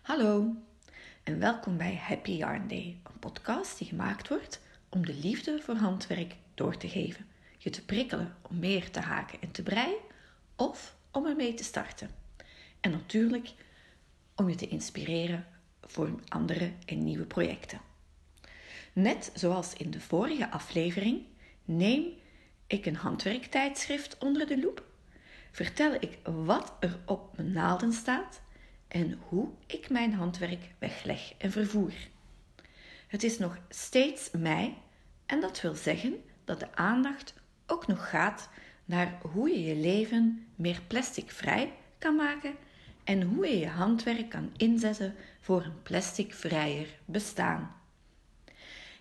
Hallo en welkom bij Happy Yarn Day, een podcast die gemaakt wordt om de liefde voor handwerk door te geven, je te prikkelen om meer te haken en te breien of om ermee te starten. En natuurlijk om je te inspireren voor andere en nieuwe projecten. Net zoals in de vorige aflevering neem ik een handwerktijdschrift onder de loep, vertel ik wat er op mijn naalden staat en hoe ik mijn handwerk wegleg en vervoer. Het is nog steeds mei en dat wil zeggen dat de aandacht ook nog gaat naar hoe je je leven meer plasticvrij kan maken en hoe je je handwerk kan inzetten voor een plasticvrijer bestaan.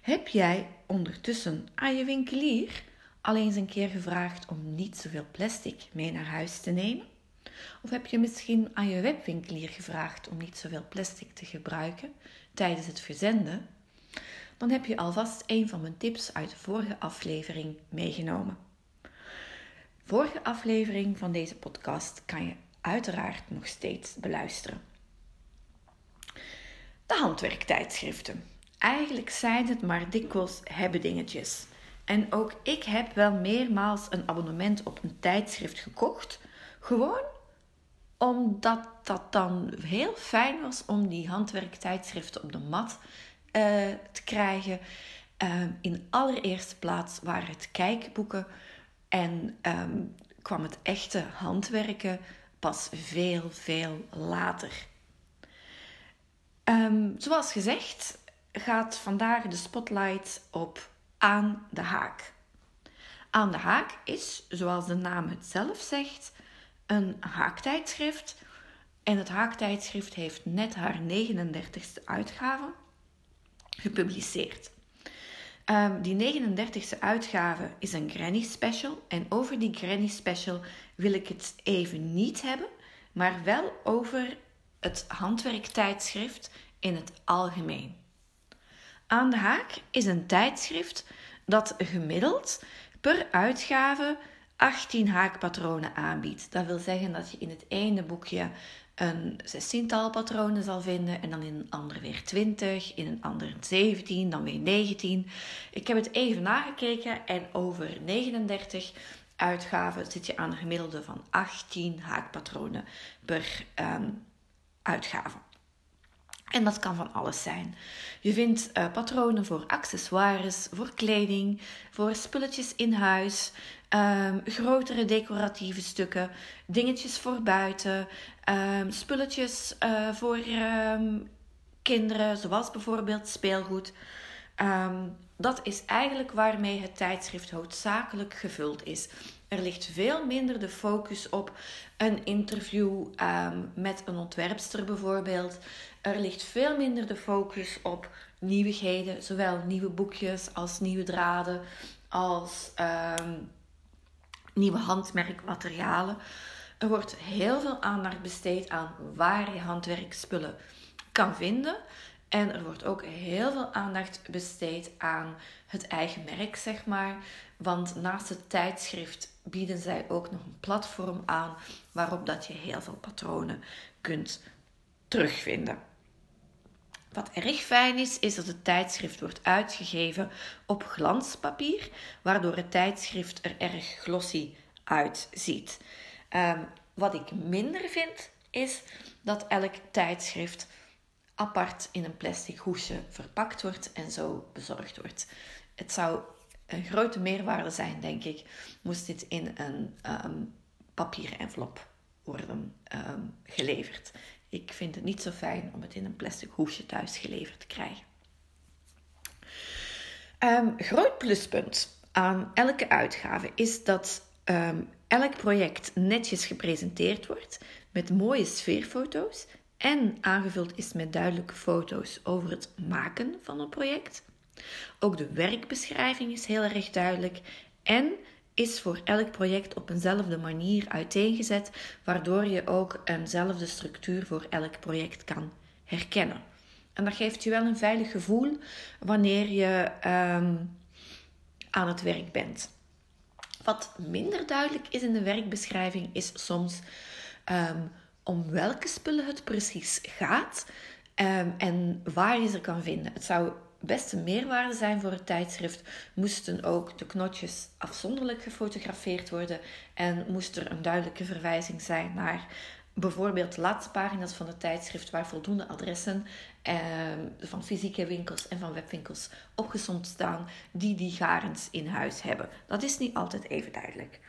Heb jij ondertussen aan je winkelier al eens een keer gevraagd om niet zoveel plastic mee naar huis te nemen? Of heb je misschien aan je webwinkelier gevraagd om niet zoveel plastic te gebruiken tijdens het verzenden? Dan heb je alvast een van mijn tips uit de vorige aflevering meegenomen. Vorige aflevering van deze podcast kan je uiteraard nog steeds beluisteren. De handwerktijdschriften. Eigenlijk zijn het maar dikwijls hebben dingetjes. En ook ik heb wel meermaals een abonnement op een tijdschrift gekocht. Gewoon omdat dat dan heel fijn was om die handwerktijdschriften op de mat uh, te krijgen. Uh, in allereerste plaats waren het kijkboeken en um, kwam het echte handwerken pas veel, veel later. Um, zoals gezegd gaat vandaag de spotlight op Aan de Haak. Aan de Haak is, zoals de naam het zelf zegt, een haaktijdschrift. En het haaktijdschrift heeft net haar 39ste uitgave gepubliceerd. Um, die 39ste uitgave is een Granny Special. En over die Granny Special wil ik het even niet hebben, maar wel over het handwerktijdschrift in het algemeen. Aan de Haak is een tijdschrift dat gemiddeld per uitgave 18 haakpatronen aanbiedt. Dat wil zeggen dat je in het ene boekje een zestiental patronen zal vinden en dan in een ander weer 20, in een ander 17, dan weer 19. Ik heb het even nagekeken en over 39 uitgaven zit je aan een gemiddelde van 18 haakpatronen per um, uitgave. En dat kan van alles zijn. Je vindt uh, patronen voor accessoires, voor kleding, voor spulletjes in huis, um, grotere decoratieve stukken, dingetjes voor buiten, um, spulletjes uh, voor um, kinderen, zoals bijvoorbeeld speelgoed. dat is eigenlijk waarmee het tijdschrift hoofdzakelijk gevuld is. Er ligt veel minder de focus op een interview met een ontwerpster bijvoorbeeld. Er ligt veel minder de focus op nieuwigheden, zowel nieuwe boekjes als nieuwe draden, als um, nieuwe handmerkmaterialen. Er wordt heel veel aandacht besteed aan waar je handwerkspullen kan vinden. En er wordt ook heel veel aandacht besteed aan het eigen merk, zeg maar. Want naast het tijdschrift bieden zij ook nog een platform aan waarop dat je heel veel patronen kunt terugvinden. Wat erg fijn is, is dat het tijdschrift wordt uitgegeven op glanspapier, waardoor het tijdschrift er erg glossy uitziet. Um, wat ik minder vind, is dat elk tijdschrift apart in een plastic hoesje verpakt wordt en zo bezorgd wordt. Het zou een grote meerwaarde zijn, denk ik, moest dit in een um, papieren envelop worden um, geleverd. Ik vind het niet zo fijn om het in een plastic hoesje thuis geleverd te krijgen. Um, groot pluspunt aan elke uitgave is dat um, elk project netjes gepresenteerd wordt met mooie sfeerfoto's en aangevuld is met duidelijke foto's over het maken van een project. Ook de werkbeschrijving is heel erg duidelijk en is voor elk project op eenzelfde manier uiteengezet, waardoor je ook eenzelfde structuur voor elk project kan herkennen. En dat geeft je wel een veilig gevoel wanneer je um, aan het werk bent. Wat minder duidelijk is in de werkbeschrijving, is soms um, om welke spullen het precies gaat en waar je ze kan vinden. Het zou best een meerwaarde zijn voor het tijdschrift, moesten ook de knotjes afzonderlijk gefotografeerd worden en moest er een duidelijke verwijzing zijn naar bijvoorbeeld de laatste pagina's van het tijdschrift waar voldoende adressen eh, van fysieke winkels en van webwinkels opgezond staan die die garens in huis hebben. Dat is niet altijd even duidelijk.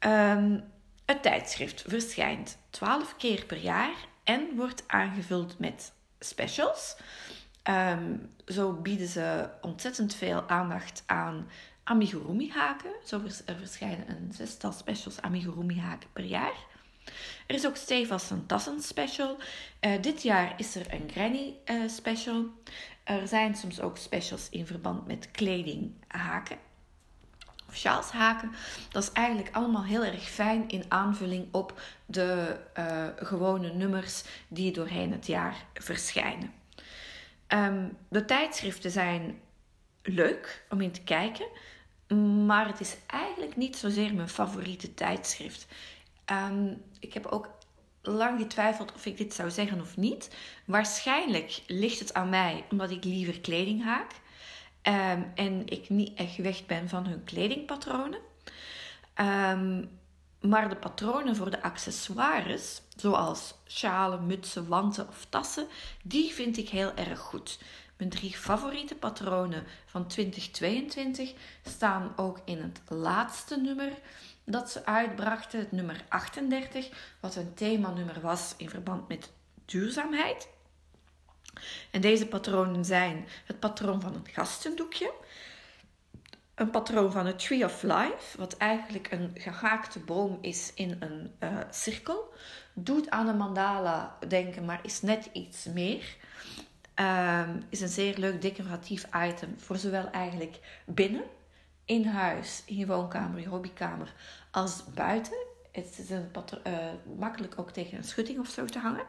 Um, het tijdschrift verschijnt 12 keer per jaar en wordt aangevuld met specials. Um, zo bieden ze ontzettend veel aandacht aan amigurumi haken. Zo er verschijnen een zestal specials amigurumi haken per jaar. Er is ook stevast een tassen special. Uh, dit jaar is er een granny uh, special. Er zijn soms ook specials in verband met kleding haken. Of sjaals haken. Dat is eigenlijk allemaal heel erg fijn in aanvulling op de uh, gewone nummers die doorheen het jaar verschijnen. Um, de tijdschriften zijn leuk om in te kijken, maar het is eigenlijk niet zozeer mijn favoriete tijdschrift. Um, ik heb ook lang getwijfeld of ik dit zou zeggen of niet. Waarschijnlijk ligt het aan mij omdat ik liever kleding haak. Um, en ik niet echt weg ben van hun kledingpatronen. Um, maar de patronen voor de accessoires, zoals sjalen, mutsen, wanten of tassen, die vind ik heel erg goed. Mijn drie favoriete patronen van 2022 staan ook in het laatste nummer dat ze uitbrachten, het nummer 38, wat een themanummer was in verband met duurzaamheid. En deze patronen zijn het patroon van het gastendoekje, een patroon van het Tree of Life, wat eigenlijk een gehaakte boom is in een uh, cirkel. Doet aan een mandala denken, maar is net iets meer. Um, is een zeer leuk decoratief item voor zowel eigenlijk binnen, in huis, in je woonkamer, je hobbykamer, als buiten. Het is een uh, makkelijk ook tegen een schutting of zo te hangen.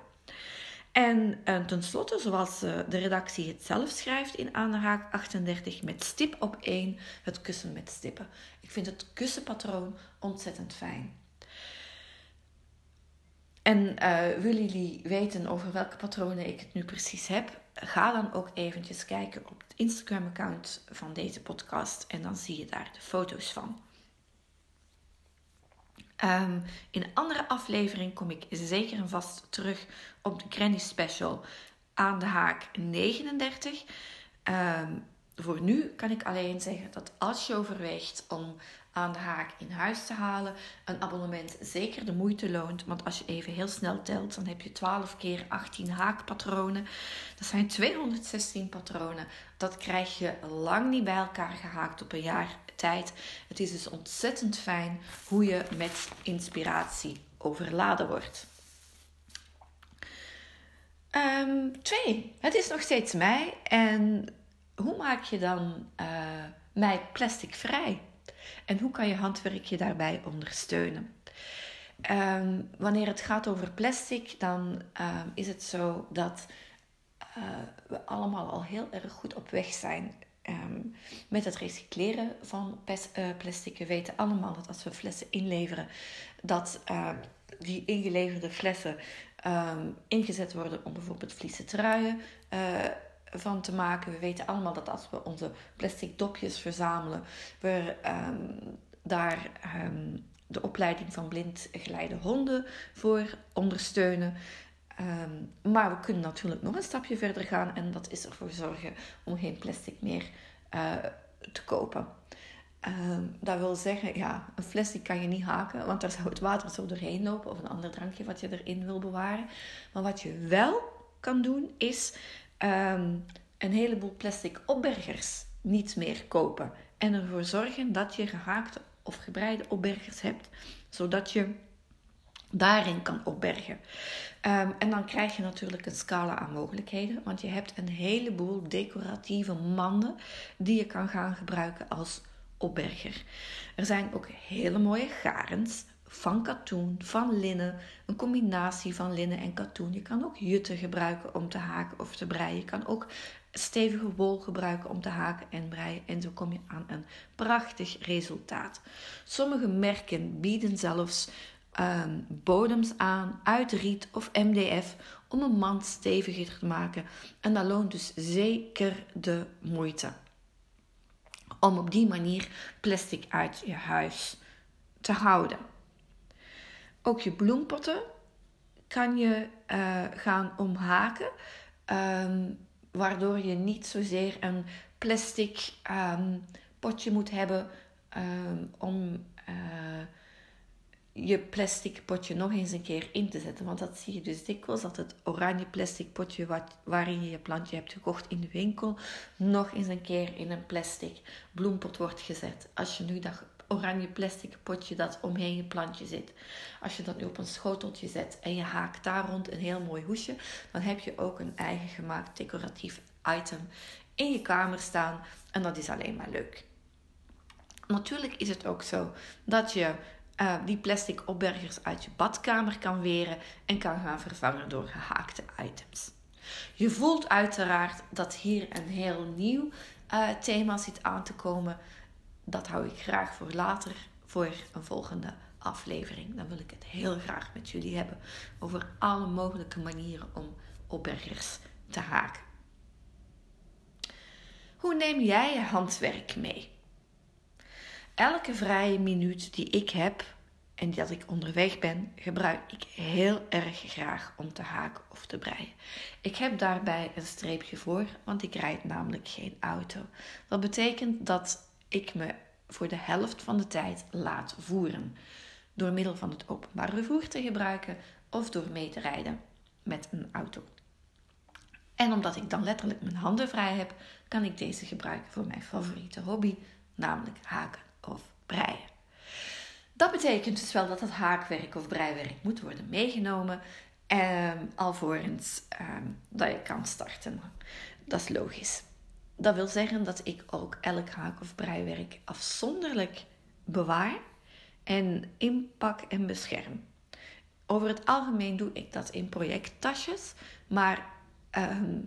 En, en tenslotte, zoals uh, de redactie het zelf schrijft in Aan de Haak 38, met stip op 1 het kussen met stippen. Ik vind het kussenpatroon ontzettend fijn. En uh, willen jullie weten over welke patronen ik het nu precies heb? Ga dan ook eventjes kijken op het Instagram-account van deze podcast en dan zie je daar de foto's van. Um, in een andere aflevering kom ik zeker en vast terug op de Granny Special aan de haak 39. Um, ehm, voor nu kan ik alleen zeggen dat als je overweegt om aan de haak in huis te halen, een abonnement zeker de moeite loont. Want als je even heel snel telt, dan heb je 12 keer 18 haakpatronen. Dat zijn 216 patronen. Dat krijg je lang niet bij elkaar gehaakt op een jaar tijd. Het is dus ontzettend fijn hoe je met inspiratie overladen wordt. Um, twee, het is nog steeds mei en hoe maak je dan uh, mei plastic vrij? En hoe kan je handwerk je daarbij ondersteunen? Um, wanneer het gaat over plastic, dan um, is het zo dat uh, we allemaal al heel erg goed op weg zijn um, met het recycleren van uh, plastic. We weten allemaal dat als we flessen inleveren, dat uh, die ingeleverde flessen ingezet worden om bijvoorbeeld vliesen truien van te maken. We weten allemaal dat als we onze plastic dopjes verzamelen, we um, daar de opleiding van blind geleide honden voor ondersteunen. Um, maar we kunnen natuurlijk nog een stapje verder gaan en dat is ervoor zorgen om geen plastic meer uh, te kopen. Um, dat wil zeggen, ja, een fles die kan je niet haken, want daar zou het water zo doorheen lopen of een ander drankje wat je erin wil bewaren. Maar wat je wel kan doen, is um, een heleboel plastic opbergers niet meer kopen. En ervoor zorgen dat je gehaakte of gebreide opbergers hebt, zodat je daarin kan opbergen. Um, en dan krijg je natuurlijk een scala aan mogelijkheden, want je hebt een heleboel decoratieve manden die je kan gaan gebruiken als opberger. Er zijn ook hele mooie garens van katoen, van linnen, een combinatie van linnen en katoen. Je kan ook jutten gebruiken om te haken of te breien. Je kan ook stevige wol gebruiken om te haken en breien. En zo kom je aan een prachtig resultaat. Sommige merken bieden zelfs ehm, bodems aan uit riet of MDF om een mand steviger te maken. En dat loont dus zeker de moeite. Om op die manier plastic uit je huis te houden. Ook je bloempotten kan je uh, gaan omhaken. Um, waardoor je niet zozeer een plastic um, potje moet hebben om uh, je plastic potje nog eens een keer in te zetten. Want dat zie je dus dikwijls, dat het oranje plastic potje waarin je je plantje hebt gekocht in de winkel, nog eens een keer in een plastic bloempot wordt gezet. Als je nu dat oranje plastic potje dat omheen je plantje zit. Als je dat nu op een schoteltje zet en je haakt daar rond een heel mooi hoesje, dan heb je ook een eigen gemaakt decoratief item in je kamer staan en dat is alleen maar leuk. Natuurlijk is het ook zo dat je uh, die plastic opbergers uit je badkamer kan weren en kan gaan vervangen door gehaakte items. Je voelt uiteraard dat hier een heel nieuw uh, thema zit aan te komen dat hou ik graag voor later, voor een volgende aflevering. Dan wil ik het heel graag met jullie hebben over alle mogelijke manieren om opbergers te haken. Hoe neem jij je handwerk mee? Elke vrije minuut die ik heb en dat ik onderweg ben, gebruik ik heel erg graag om te haken of te breien. Ik heb daarbij een streepje voor, want ik rijd namelijk geen auto. Dat betekent dat ik me voor de helft van de tijd laat voeren. Door middel van het openbaar vervoer te gebruiken of door mee te rijden met een auto. En omdat ik dan letterlijk mijn handen vrij heb, kan ik deze gebruiken voor mijn favoriete hobby, namelijk haken of breien. Dat betekent dus wel dat het haakwerk of breiwerk moet worden meegenomen eh, alvorens eh, dat je kan starten. Dat is logisch. Dat wil zeggen dat ik ook elk haak- of breiwerk afzonderlijk bewaar en inpak en bescherm. Over het algemeen doe ik dat in projecttasjes, maar ehm,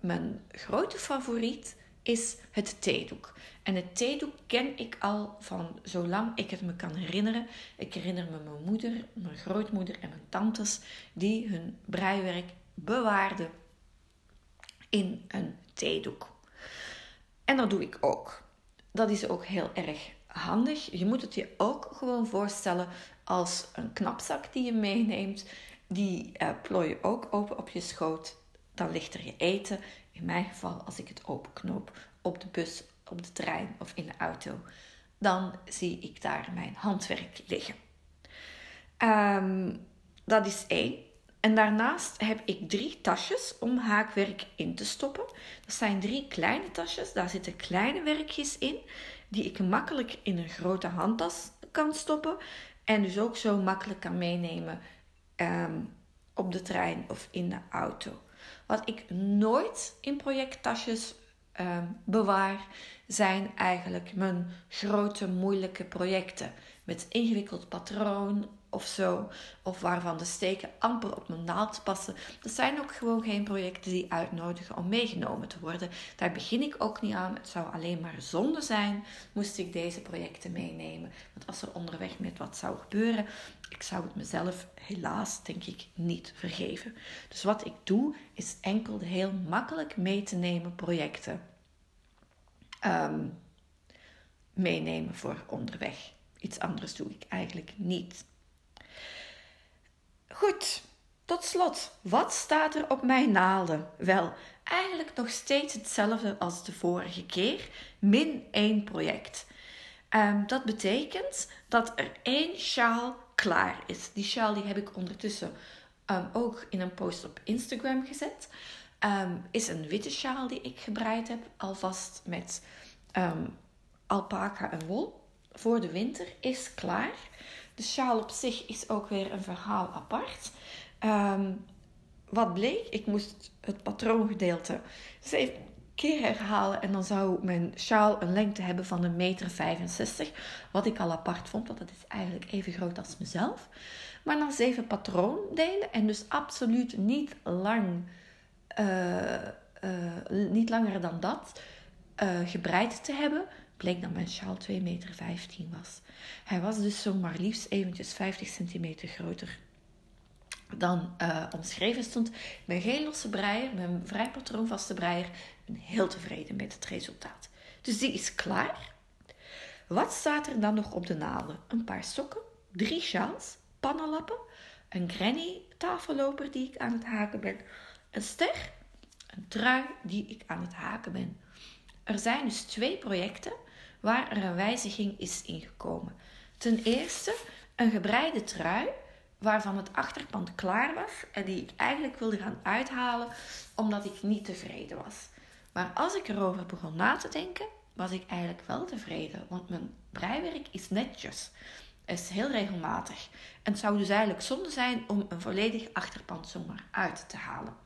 mijn grote favoriet is het theedoek. En het theedoek ken ik al van zolang ik het me kan herinneren. Ik herinner me mijn moeder, mijn grootmoeder en mijn tantes die hun breiwerk bewaarden in een theedoek. En dat doe ik ook. Dat is ook heel erg handig. Je moet het je ook gewoon voorstellen als een knapzak die je meeneemt. Die uh, plooi je ook open op je schoot. Dan ligt er je eten. In mijn geval, als ik het openknoop op de bus, op de trein of in de auto, dan zie ik daar mijn handwerk liggen. Um, dat is één. En daarnaast heb ik drie tasjes om haakwerk in te stoppen. Dat zijn drie kleine tasjes, daar zitten kleine werkjes in, die ik makkelijk in een grote handtas kan stoppen. En dus ook zo makkelijk kan meenemen um, op de trein of in de auto. Wat ik nooit in projecttasjes um, bewaar, zijn eigenlijk mijn grote moeilijke projecten. Met ingewikkeld patroon of zo, of waarvan de steken amper op mijn naald passen. Dat zijn ook gewoon geen projecten die uitnodigen om meegenomen te worden. Daar begin ik ook niet aan. Het zou alleen maar zonde zijn, moest ik deze projecten meenemen. Want als er onderweg met wat zou gebeuren, ik zou het mezelf helaas, denk ik, niet vergeven. Dus wat ik doe, is enkel heel makkelijk mee te nemen projecten ehm, meenemen voor onderweg. Iets anders doe ik eigenlijk niet. Goed, tot slot, wat staat er op mijn naalden? Wel, eigenlijk nog steeds hetzelfde als de vorige keer, min één project. Um, dat betekent dat er één sjaal klaar is. Die sjaal die heb ik ondertussen um, ook in een post op Instagram gezet. Um, is een witte sjaal die ik gebreid heb, alvast met alpaca en wol. Voor de winter is klaar. De sjaal op zich is ook weer een verhaal apart. Ehm, wat bleek? Ik moest het patroongedeelte zeven keer herhalen en dan zou mijn sjaal een lengte hebben van een meter 65. Wat ik al apart vond, want dat is eigenlijk even groot als mezelf. Maar na zeven patroondelen en dus absoluut niet lang, niet langer dan dat, uh, gebreid te hebben, bleek dat mijn sjaal 2,15 meter was. Hij was dus zo maar liefst eventjes 50 centimeter groter dan omschreven stond. Mijn geen losse breier, mijn vrij patroonvaste breier. Ik ben heel tevreden met het resultaat. Dus die is klaar. Wat staat er dan nog op de naalden? Een paar sokken, drie sjaals, pannenlappen, een granny tafelloper die ik aan het haken ben, een ster, een trui die ik aan het haken ben. Er zijn dus twee projecten waar er een wijziging is ingekomen. Ten eerste een gebreide trui waarvan het achterpand klaar was en die ik eigenlijk wilde gaan uithalen omdat ik niet tevreden was. Maar als ik erover begon na te denken, was ik eigenlijk wel tevreden, want mijn breiwerk is netjes. is heel regelmatig. En het zou dus eigenlijk zonde zijn om een volledig achterpand zomaar uit te halen.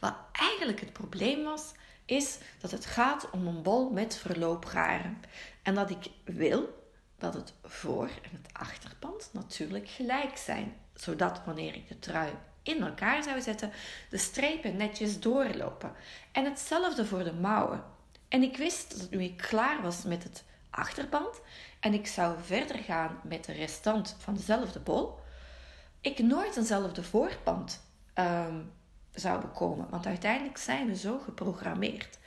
Wat eigenlijk het probleem was, is dat het gaat om een bol met verloopgaren. En dat ik wil dat het voor- en het achterpand natuurlijk gelijk zijn. Zodat wanneer ik de trui in elkaar zou zetten, de strepen netjes doorlopen. En hetzelfde voor de mouwen. En ik wist dat nu ik klaar was met het achterband en ik zou verder gaan met de restant van dezelfde bol, ik nooit eenzelfde voorpand um, zou bekomen. Want uiteindelijk zijn we zo geprogrammeerd.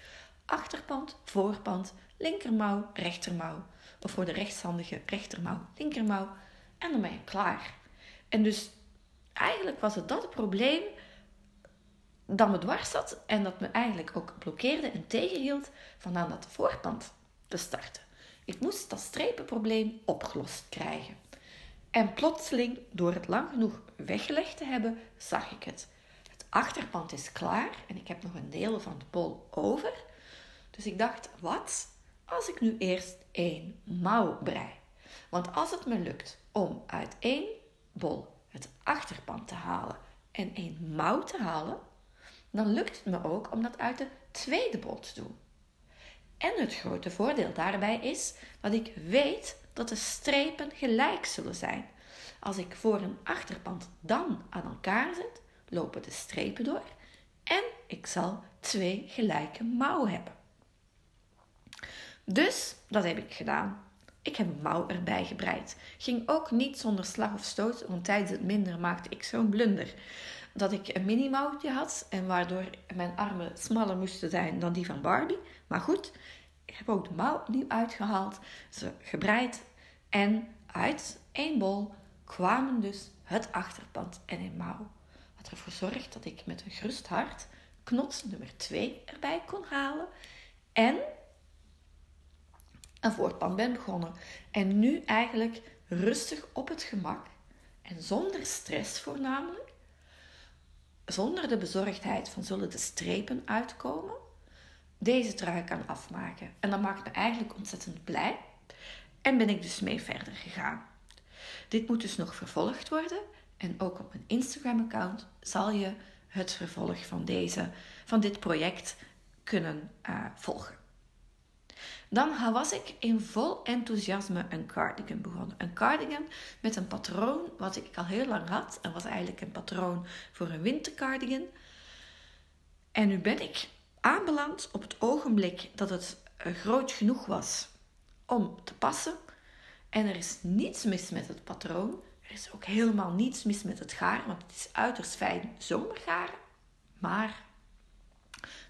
Achterpand, voorpand, linkermouw, rechtermouw. Of voor de rechtshandige rechtermouw, linkermouw. En dan ben je klaar. En dus eigenlijk was het dat probleem dat me dwars zat en dat me eigenlijk ook blokkeerde en tegenhield van aan dat voorpand te starten. Ik moest dat strepenprobleem opgelost krijgen. En plotseling, door het lang genoeg weggelegd te hebben, zag ik het. Achterpand is klaar en ik heb nog een deel van de bol over. Dus ik dacht, wat als ik nu eerst één mouw brei? Want als het me lukt om uit één bol het achterpand te halen en één mouw te halen, dan lukt het me ook om dat uit de tweede bol te doen. En het grote voordeel daarbij is dat ik weet dat de strepen gelijk zullen zijn. Als ik voor een achterpand dan aan elkaar zet, lopen de strepen door en ik zal twee gelijke mouwen hebben. Dus dat heb ik gedaan. Ik heb een mouw erbij gebreid. Ging ook niet zonder slag of stoot, want tijdens het minder maakte ik zo'n blunder. Dat ik een mini mouwtje had en waardoor mijn armen smaller moesten zijn dan die van Barbie. Maar goed, ik heb ook de mouw opnieuw uitgehaald, ze gebreid en uit één bol kwamen dus het achterpand en een mouw. Ervoor zorgt dat ik met een gerust hart knot nummer 2 erbij kon halen en een voortpand ben begonnen. En nu eigenlijk rustig op het gemak en zonder stress voornamelijk, zonder de bezorgdheid van zullen de strepen uitkomen, deze trui kan afmaken. En dat maakt me eigenlijk ontzettend blij. En ben ik dus mee verder gegaan. Dit moet dus nog vervolgd worden. En ook op mijn Instagram-account zal je het vervolg van, deze, van dit project kunnen uh, volgen. Dan was ik in vol enthousiasme een cardigan begonnen. Een cardigan met een patroon wat ik al heel lang had. En was eigenlijk een patroon voor een wintercardigan. En nu ben ik aanbeland op het ogenblik dat het eh, groot genoeg was om te passen. En er is niets mis met het patroon. Er is ook helemaal niets mis met het gaar, want het is uiterst fijn zomergaar. Maar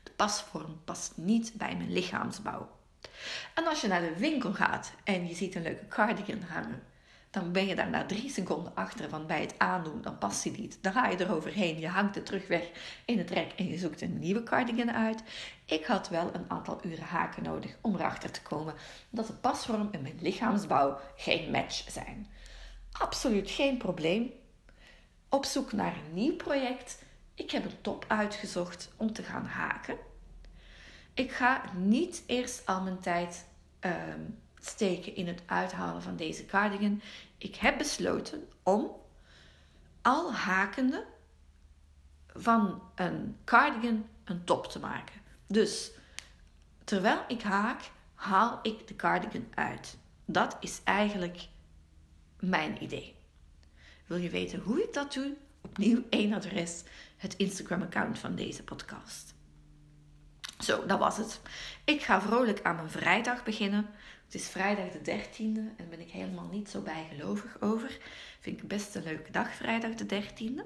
de pasvorm past niet bij mijn lichaamsbouw. En als je naar de winkel gaat en je ziet een leuke cardigan hangen, dan ben je daar na drie seconden achter van bij het aandoen, dan past die niet. Dan ga je eroverheen, je hangt het terug weg in het rek en je zoekt een nieuwe cardigan uit. Ik had wel een aantal uren haken nodig om erachter te komen dat de pasvorm en mijn lichaamsbouw geen match zijn. Absoluut geen probleem. Op zoek naar een nieuw project. Ik heb een top uitgezocht om te gaan haken. Ik ga niet eerst al mijn tijd ehm, steken in het uithalen van deze cardigan. Ik heb besloten om al hakende van een cardigan een top te maken. Dus terwijl ik haak, haal ik de cardigan uit. Dat is eigenlijk mijn idee. Wil je weten hoe ik dat doe? Opnieuw één adres, het Instagram-account van deze podcast. Zo, dat was het. Ik ga vrolijk aan mijn vrijdag beginnen. Het is vrijdag de 13e en ben ik helemaal niet zo bijgelovig over. Vind ik best een leuke dag, vrijdag de 13e.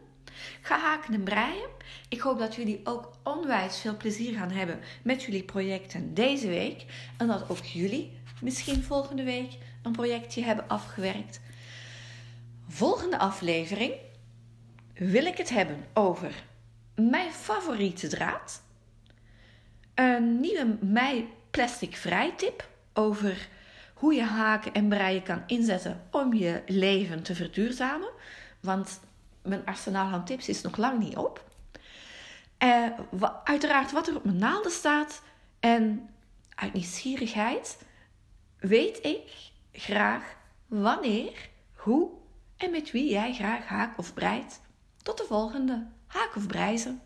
Ga haken en breien. Ik hoop dat jullie ook onwijs veel plezier gaan hebben met jullie projecten deze week. En dat ook jullie misschien volgende week een projectje hebben afgewerkt. Volgende aflevering wil ik het hebben over mijn favoriete draad. Een nieuwe mij plastic vrij tip over hoe je haken en breien kan inzetten om je leven te verduurzamen. Want mijn arsenaal aan tips is nog lang niet op. Uh, uiteraard wat er op mijn naalden staat. En uit nieuwsgierigheid weet ik graag wanneer, hoe en met wie jij graag haak of breit. Tot de volgende haak of breizen.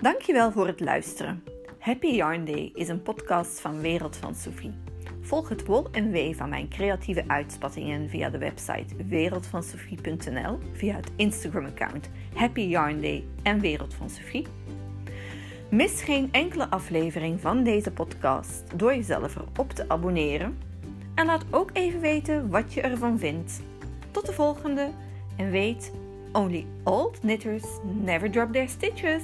Dankjewel voor het luisteren. Happy Yarn Day is een podcast van Wereld van Sophie. Volg het wol en wee van mijn creatieve uitspattingen via de website wereldvansofie.nl, via het Instagram-account Happy Yarn Day en Wereld van Sophie. Mis geen enkele aflevering van deze podcast door jezelf erop te abonneren. En laat ook even weten wat je ervan vindt. Tot de volgende en weet, only old knitters never drop their stitches.